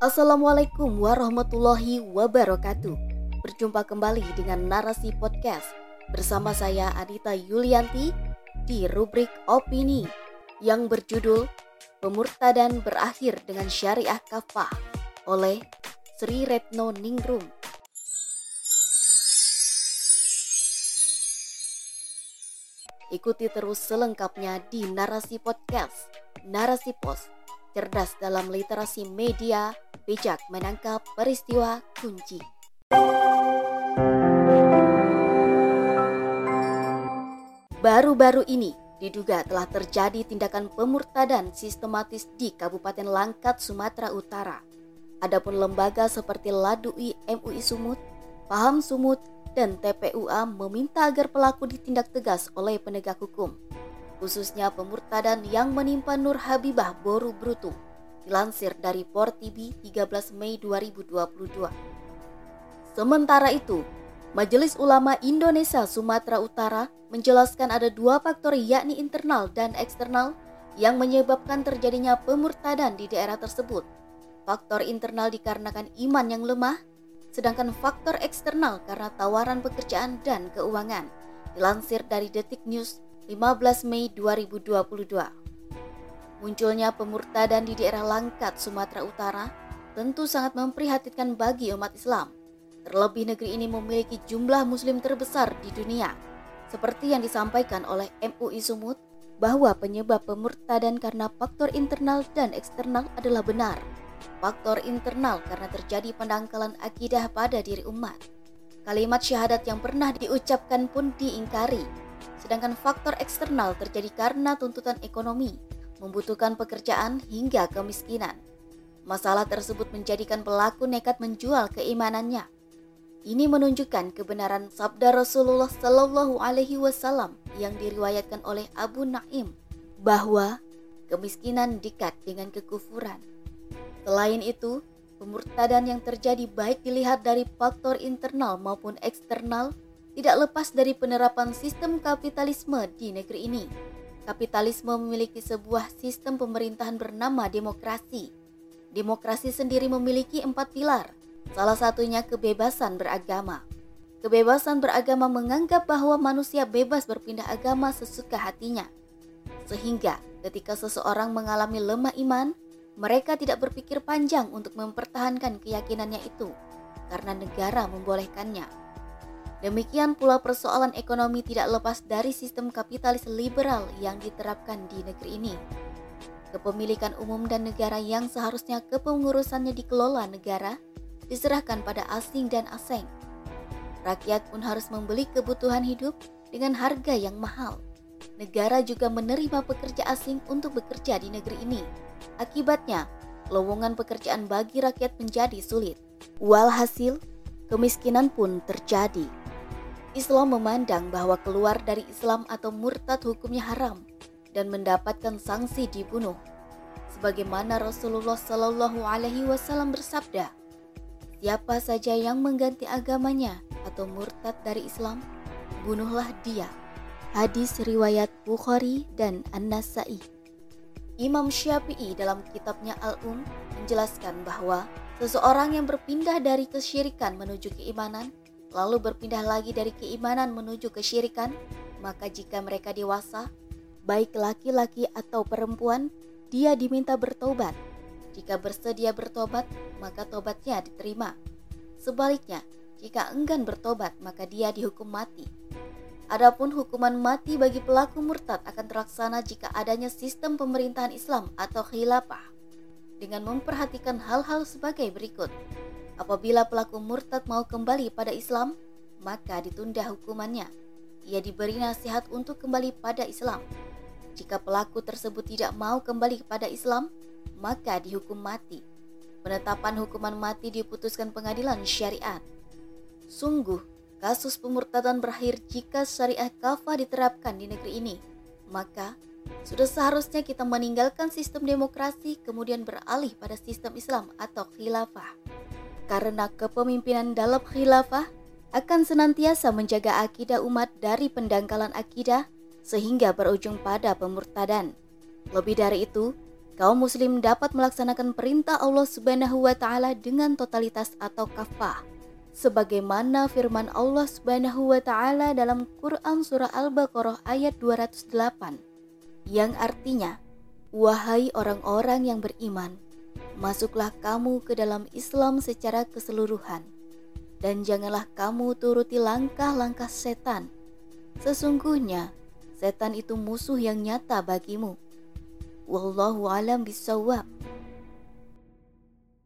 Assalamualaikum warahmatullahi wabarakatuh. Berjumpa kembali dengan narasi podcast bersama saya Anita Yulianti di rubrik opini yang berjudul Pemurtadan berakhir dengan syariah kafah oleh Sri Retno Ningrum. Ikuti terus selengkapnya di narasi podcast, narasi pos, cerdas dalam literasi media, bijak menangkap peristiwa kunci. Baru-baru ini diduga telah terjadi tindakan pemurtadan sistematis di Kabupaten Langkat, Sumatera Utara. Adapun lembaga seperti LADUI MUI Sumut, Paham Sumut, dan TPUA meminta agar pelaku ditindak tegas oleh penegak hukum, khususnya pemurtadan yang menimpa Nur Habibah Boru Brutu, dilansir dari Port TV 13 Mei 2022. Sementara itu, Majelis Ulama Indonesia Sumatera Utara menjelaskan ada dua faktor yakni internal dan eksternal yang menyebabkan terjadinya pemurtadan di daerah tersebut. Faktor internal dikarenakan iman yang lemah, sedangkan faktor eksternal karena tawaran pekerjaan dan keuangan. Dilansir dari Detik News 15 Mei 2022. Munculnya pemurtadan di daerah Langkat, Sumatera Utara tentu sangat memprihatinkan bagi umat Islam Terlebih negeri ini memiliki jumlah muslim terbesar di dunia. Seperti yang disampaikan oleh MUI Sumut, bahwa penyebab pemurtadan karena faktor internal dan eksternal adalah benar. Faktor internal karena terjadi pendangkalan akidah pada diri umat. Kalimat syahadat yang pernah diucapkan pun diingkari. Sedangkan faktor eksternal terjadi karena tuntutan ekonomi, membutuhkan pekerjaan hingga kemiskinan. Masalah tersebut menjadikan pelaku nekat menjual keimanannya ini menunjukkan kebenaran sabda Rasulullah Shallallahu Alaihi Wasallam yang diriwayatkan oleh Abu Naim bahwa kemiskinan dekat dengan kekufuran. Selain itu, pemurtadan yang terjadi baik dilihat dari faktor internal maupun eksternal tidak lepas dari penerapan sistem kapitalisme di negeri ini. Kapitalisme memiliki sebuah sistem pemerintahan bernama demokrasi. Demokrasi sendiri memiliki empat pilar, Salah satunya kebebasan beragama. Kebebasan beragama menganggap bahwa manusia bebas berpindah agama sesuka hatinya. Sehingga ketika seseorang mengalami lemah iman, mereka tidak berpikir panjang untuk mempertahankan keyakinannya itu karena negara membolehkannya. Demikian pula persoalan ekonomi tidak lepas dari sistem kapitalis liberal yang diterapkan di negeri ini. Kepemilikan umum dan negara yang seharusnya kepengurusannya dikelola negara diserahkan pada asing dan asing. Rakyat pun harus membeli kebutuhan hidup dengan harga yang mahal. Negara juga menerima pekerja asing untuk bekerja di negeri ini. Akibatnya, lowongan pekerjaan bagi rakyat menjadi sulit. Walhasil, kemiskinan pun terjadi. Islam memandang bahwa keluar dari Islam atau murtad hukumnya haram dan mendapatkan sanksi dibunuh. Sebagaimana Rasulullah Shallallahu Alaihi Wasallam bersabda, Siapa saja yang mengganti agamanya atau murtad dari Islam, bunuhlah dia. Hadis riwayat Bukhari dan An-Nasai. Imam Syafi'i dalam kitabnya Al-Um menjelaskan bahwa seseorang yang berpindah dari kesyirikan menuju keimanan, lalu berpindah lagi dari keimanan menuju kesyirikan, maka jika mereka dewasa, baik laki-laki atau perempuan, dia diminta bertobat jika bersedia bertobat, maka tobatnya diterima. Sebaliknya, jika enggan bertobat, maka dia dihukum mati. Adapun hukuman mati bagi pelaku murtad akan terlaksana jika adanya sistem pemerintahan Islam atau khilafah dengan memperhatikan hal-hal sebagai berikut. Apabila pelaku murtad mau kembali pada Islam, maka ditunda hukumannya. Ia diberi nasihat untuk kembali pada Islam. Jika pelaku tersebut tidak mau kembali kepada Islam, maka dihukum mati. Penetapan hukuman mati diputuskan pengadilan syariat. Sungguh, kasus pemurtadan berakhir jika syariah kafah diterapkan di negeri ini. Maka, sudah seharusnya kita meninggalkan sistem demokrasi kemudian beralih pada sistem Islam atau khilafah. Karena kepemimpinan dalam khilafah akan senantiasa menjaga akidah umat dari pendangkalan akidah sehingga berujung pada pemurtadan. Lebih dari itu, kaum muslim dapat melaksanakan perintah Allah Subhanahu wa taala dengan totalitas atau kafah. Sebagaimana firman Allah Subhanahu wa taala dalam Quran surah Al-Baqarah ayat 208 yang artinya, "Wahai orang-orang yang beriman, masuklah kamu ke dalam Islam secara keseluruhan." dan janganlah kamu turuti langkah-langkah setan. Sesungguhnya setan itu musuh yang nyata bagimu. Wallahu alam bisawab.